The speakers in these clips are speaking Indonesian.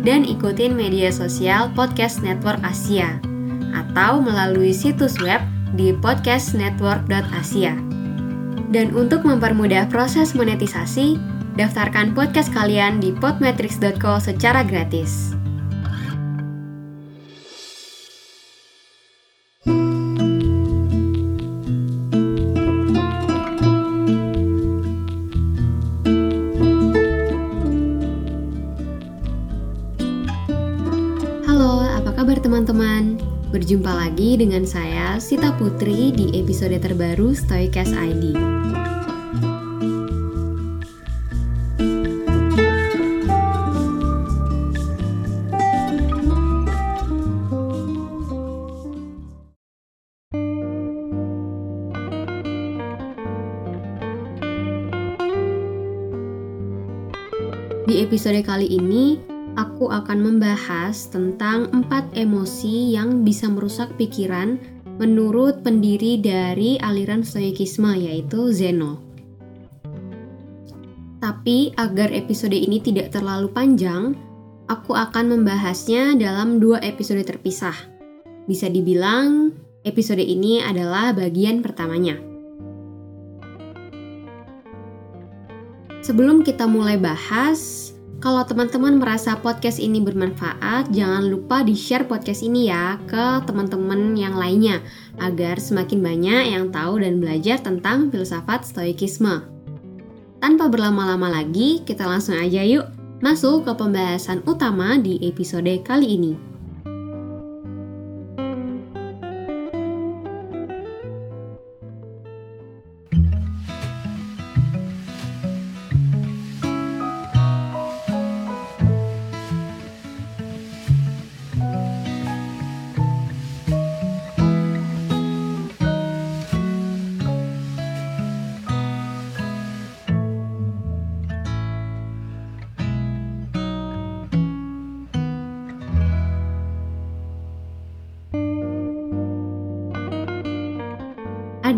dan ikutin media sosial Podcast Network Asia atau melalui situs web di podcastnetwork.asia. Dan untuk mempermudah proses monetisasi, daftarkan podcast kalian di podmetrics.co secara gratis. Berjumpa lagi dengan saya Sita Putri di episode terbaru Stoicast ID. Di episode kali ini, aku akan membahas tentang empat emosi yang bisa merusak pikiran menurut pendiri dari aliran Stoikisme yaitu Zeno. Tapi agar episode ini tidak terlalu panjang, aku akan membahasnya dalam dua episode terpisah. Bisa dibilang episode ini adalah bagian pertamanya. Sebelum kita mulai bahas, kalau teman-teman merasa podcast ini bermanfaat, jangan lupa di-share podcast ini ya ke teman-teman yang lainnya agar semakin banyak yang tahu dan belajar tentang filsafat stoikisme. Tanpa berlama-lama lagi, kita langsung aja yuk masuk ke pembahasan utama di episode kali ini.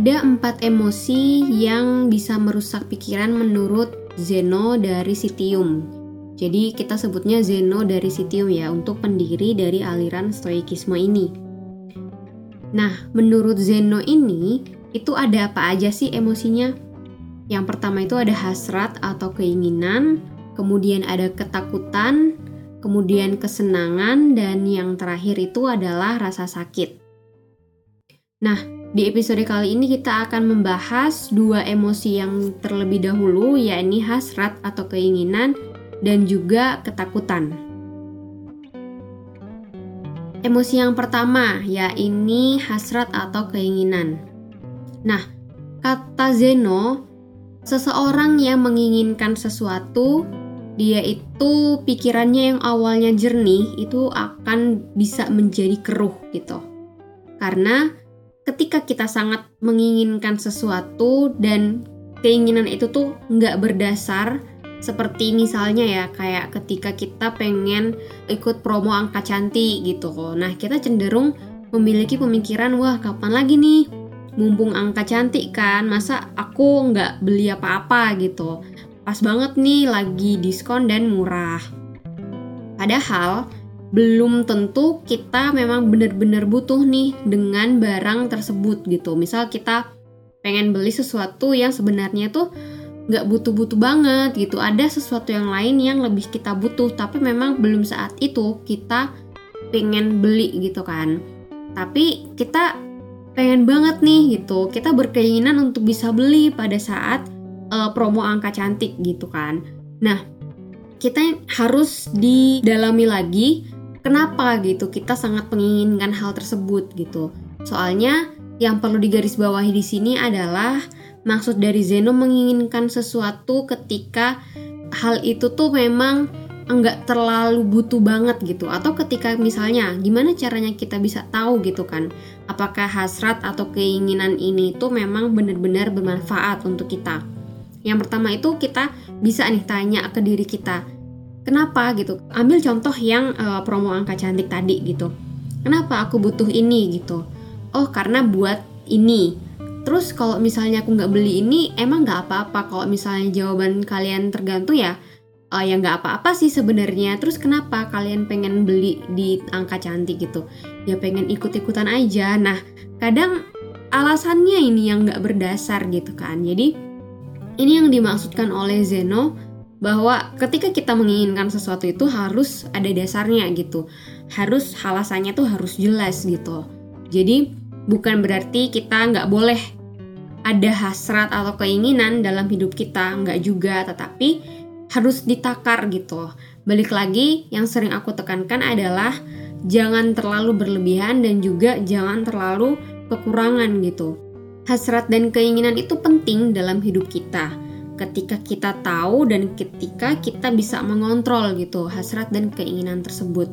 Ada empat emosi yang bisa merusak pikiran menurut Zeno dari Citium. Jadi kita sebutnya Zeno dari Citium ya untuk pendiri dari aliran Stoikisme ini. Nah, menurut Zeno ini itu ada apa aja sih emosinya? Yang pertama itu ada hasrat atau keinginan, kemudian ada ketakutan, kemudian kesenangan, dan yang terakhir itu adalah rasa sakit. Nah, di episode kali ini kita akan membahas dua emosi yang terlebih dahulu, yakni hasrat atau keinginan dan juga ketakutan. Emosi yang pertama, yakni hasrat atau keinginan. Nah, kata Zeno, seseorang yang menginginkan sesuatu, dia itu pikirannya yang awalnya jernih itu akan bisa menjadi keruh gitu. Karena ketika kita sangat menginginkan sesuatu dan keinginan itu tuh nggak berdasar seperti misalnya ya kayak ketika kita pengen ikut promo angka cantik gitu. Nah kita cenderung memiliki pemikiran wah kapan lagi nih mumpung angka cantik kan? Masa aku nggak beli apa-apa? gitu. Pas banget nih lagi diskon dan murah. Padahal belum tentu kita memang benar-benar butuh nih dengan barang tersebut gitu. Misal kita pengen beli sesuatu yang sebenarnya tuh nggak butuh-butuh banget gitu. Ada sesuatu yang lain yang lebih kita butuh, tapi memang belum saat itu kita pengen beli gitu kan. Tapi kita pengen banget nih gitu. Kita berkeinginan untuk bisa beli pada saat uh, promo angka cantik gitu kan. Nah, kita harus didalami lagi kenapa gitu? Kita sangat menginginkan hal tersebut gitu. Soalnya yang perlu digarisbawahi di sini adalah maksud dari Zeno menginginkan sesuatu ketika hal itu tuh memang enggak terlalu butuh banget gitu. Atau ketika misalnya gimana caranya kita bisa tahu gitu kan? Apakah hasrat atau keinginan ini tuh memang benar-benar bermanfaat untuk kita? Yang pertama itu kita bisa nih tanya ke diri kita kenapa gitu? Ambil contoh yang uh, promo angka cantik tadi gitu. Kenapa aku butuh ini gitu? Oh karena buat ini. Terus kalau misalnya aku nggak beli ini emang nggak apa-apa. Kalau misalnya jawaban kalian tergantung ya uh, ya nggak apa-apa sih sebenarnya. Terus kenapa kalian pengen beli di angka cantik gitu? Ya pengen ikut-ikutan aja. Nah kadang alasannya ini yang nggak berdasar gitu kan. Jadi ini yang dimaksudkan oleh Zeno bahwa ketika kita menginginkan sesuatu itu harus ada dasarnya gitu harus alasannya tuh harus jelas gitu jadi bukan berarti kita nggak boleh ada hasrat atau keinginan dalam hidup kita nggak juga tetapi harus ditakar gitu. Balik lagi, yang sering aku tekankan adalah jangan terlalu berlebihan dan juga jangan terlalu kekurangan gitu. Hasrat dan keinginan itu penting dalam hidup kita. Ketika kita tahu dan ketika kita bisa mengontrol gitu hasrat dan keinginan tersebut.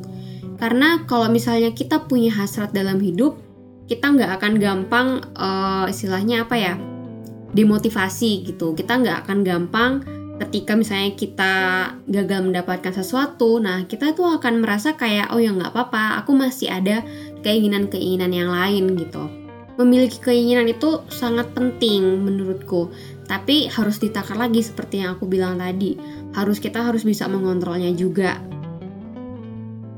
Karena kalau misalnya kita punya hasrat dalam hidup, kita nggak akan gampang uh, istilahnya apa ya demotivasi gitu. Kita nggak akan gampang ketika misalnya kita gagal mendapatkan sesuatu, nah kita tuh akan merasa kayak oh ya nggak apa-apa, aku masih ada keinginan-keinginan yang lain gitu. Memiliki keinginan itu sangat penting menurutku, tapi harus ditakar lagi seperti yang aku bilang tadi. Harus kita harus bisa mengontrolnya juga.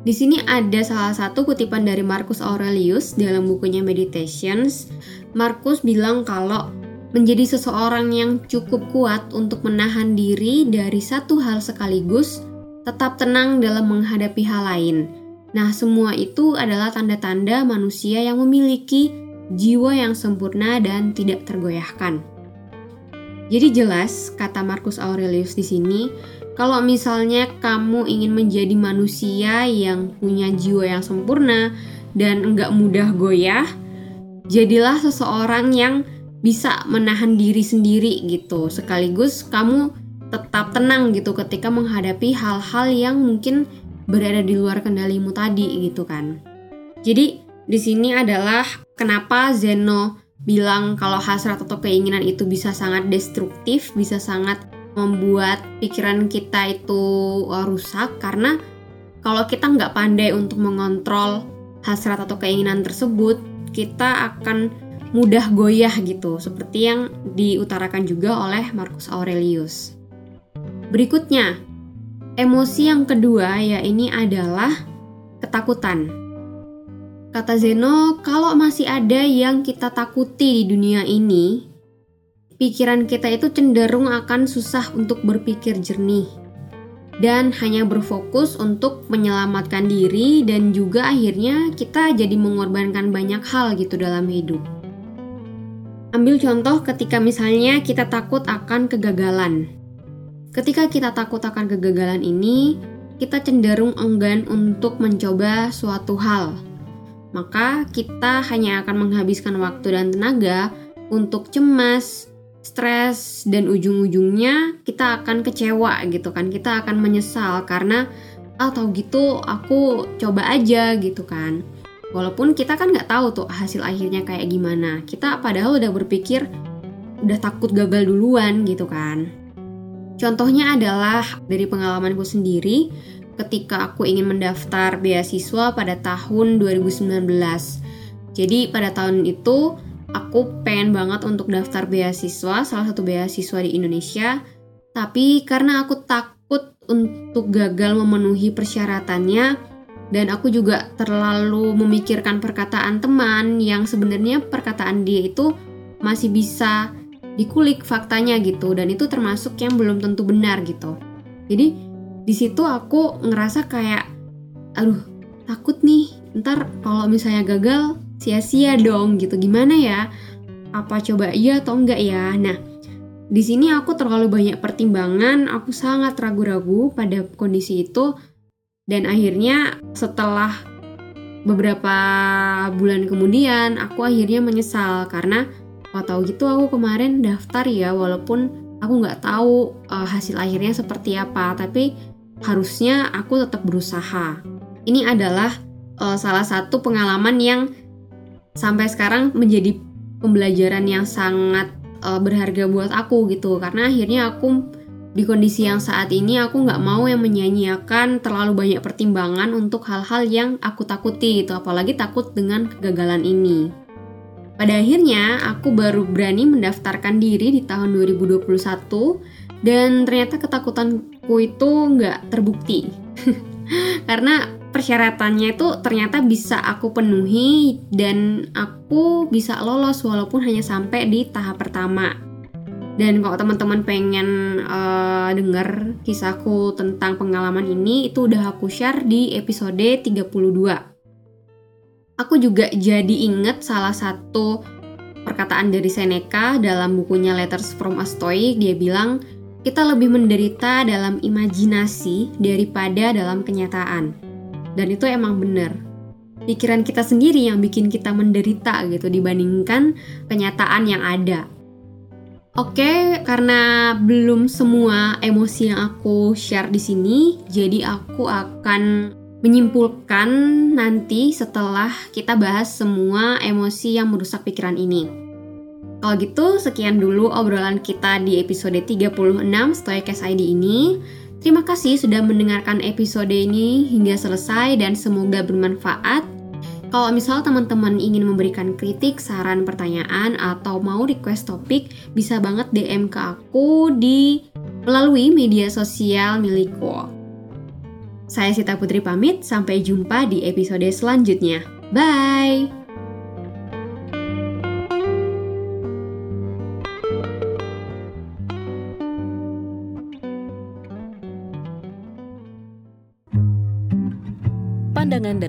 Di sini ada salah satu kutipan dari Marcus Aurelius dalam bukunya Meditations. Marcus bilang kalau menjadi seseorang yang cukup kuat untuk menahan diri dari satu hal sekaligus, tetap tenang dalam menghadapi hal lain. Nah, semua itu adalah tanda-tanda manusia yang memiliki jiwa yang sempurna dan tidak tergoyahkan. Jadi jelas, kata Marcus Aurelius di sini, kalau misalnya kamu ingin menjadi manusia yang punya jiwa yang sempurna dan enggak mudah goyah, jadilah seseorang yang bisa menahan diri sendiri gitu sekaligus kamu tetap tenang gitu ketika menghadapi hal-hal yang mungkin berada di luar kendalimu tadi gitu kan jadi di sini adalah kenapa Zeno bilang kalau hasrat atau keinginan itu bisa sangat destruktif bisa sangat membuat pikiran kita itu uh, rusak karena kalau kita nggak pandai untuk mengontrol hasrat atau keinginan tersebut kita akan mudah goyah gitu, seperti yang diutarakan juga oleh Marcus Aurelius. Berikutnya, emosi yang kedua ya ini adalah ketakutan. Kata Zeno, kalau masih ada yang kita takuti di dunia ini, pikiran kita itu cenderung akan susah untuk berpikir jernih dan hanya berfokus untuk menyelamatkan diri dan juga akhirnya kita jadi mengorbankan banyak hal gitu dalam hidup. Ambil contoh ketika misalnya kita takut akan kegagalan. Ketika kita takut akan kegagalan ini, kita cenderung enggan untuk mencoba suatu hal. Maka kita hanya akan menghabiskan waktu dan tenaga untuk cemas, stres, dan ujung-ujungnya kita akan kecewa gitu kan. Kita akan menyesal karena atau ah, gitu aku coba aja gitu kan. Walaupun kita kan nggak tahu tuh hasil akhirnya kayak gimana. Kita padahal udah berpikir udah takut gagal duluan gitu kan. Contohnya adalah dari pengalamanku sendiri ketika aku ingin mendaftar beasiswa pada tahun 2019. Jadi pada tahun itu aku pengen banget untuk daftar beasiswa, salah satu beasiswa di Indonesia. Tapi karena aku takut untuk gagal memenuhi persyaratannya, dan aku juga terlalu memikirkan perkataan teman yang sebenarnya perkataan dia itu masih bisa dikulik faktanya gitu dan itu termasuk yang belum tentu benar gitu jadi di situ aku ngerasa kayak aduh takut nih. Ntar kalau misalnya gagal sia-sia dong gitu. Gimana ya? Apa coba iya atau enggak ya? Nah di sini aku terlalu banyak pertimbangan. Aku sangat ragu-ragu pada kondisi itu. Dan akhirnya setelah beberapa bulan kemudian aku akhirnya menyesal. Karena oh tahu gitu aku kemarin daftar ya walaupun aku nggak tahu uh, hasil akhirnya seperti apa. Tapi harusnya aku tetap berusaha. Ini adalah uh, salah satu pengalaman yang sampai sekarang menjadi pembelajaran yang sangat uh, berharga buat aku gitu karena akhirnya aku di kondisi yang saat ini aku nggak mau yang menyanyiakan terlalu banyak pertimbangan untuk hal-hal yang aku takuti itu apalagi takut dengan kegagalan ini. Pada akhirnya aku baru berani mendaftarkan diri di tahun 2021 dan ternyata ketakutanku itu nggak terbukti karena persyaratannya itu ternyata bisa aku penuhi dan aku bisa lolos walaupun hanya sampai di tahap pertama. Dan kalau teman-teman pengen uh, denger kisahku tentang pengalaman ini, itu udah aku share di episode 32. Aku juga jadi inget salah satu perkataan dari Seneca dalam bukunya Letters from a Stoic. Dia bilang, kita lebih menderita dalam imajinasi daripada dalam kenyataan. Dan itu emang bener. Pikiran kita sendiri yang bikin kita menderita gitu dibandingkan kenyataan yang ada. Oke, karena belum semua emosi yang aku share di sini, jadi aku akan menyimpulkan nanti setelah kita bahas semua emosi yang merusak pikiran ini. Kalau gitu, sekian dulu obrolan kita di episode 36 Stoic ID ini. Terima kasih sudah mendengarkan episode ini hingga selesai dan semoga bermanfaat. Kalau misal teman-teman ingin memberikan kritik, saran, pertanyaan, atau mau request topik, bisa banget DM ke aku di melalui media sosial milikku. Saya Sita Putri pamit, sampai jumpa di episode selanjutnya. Bye!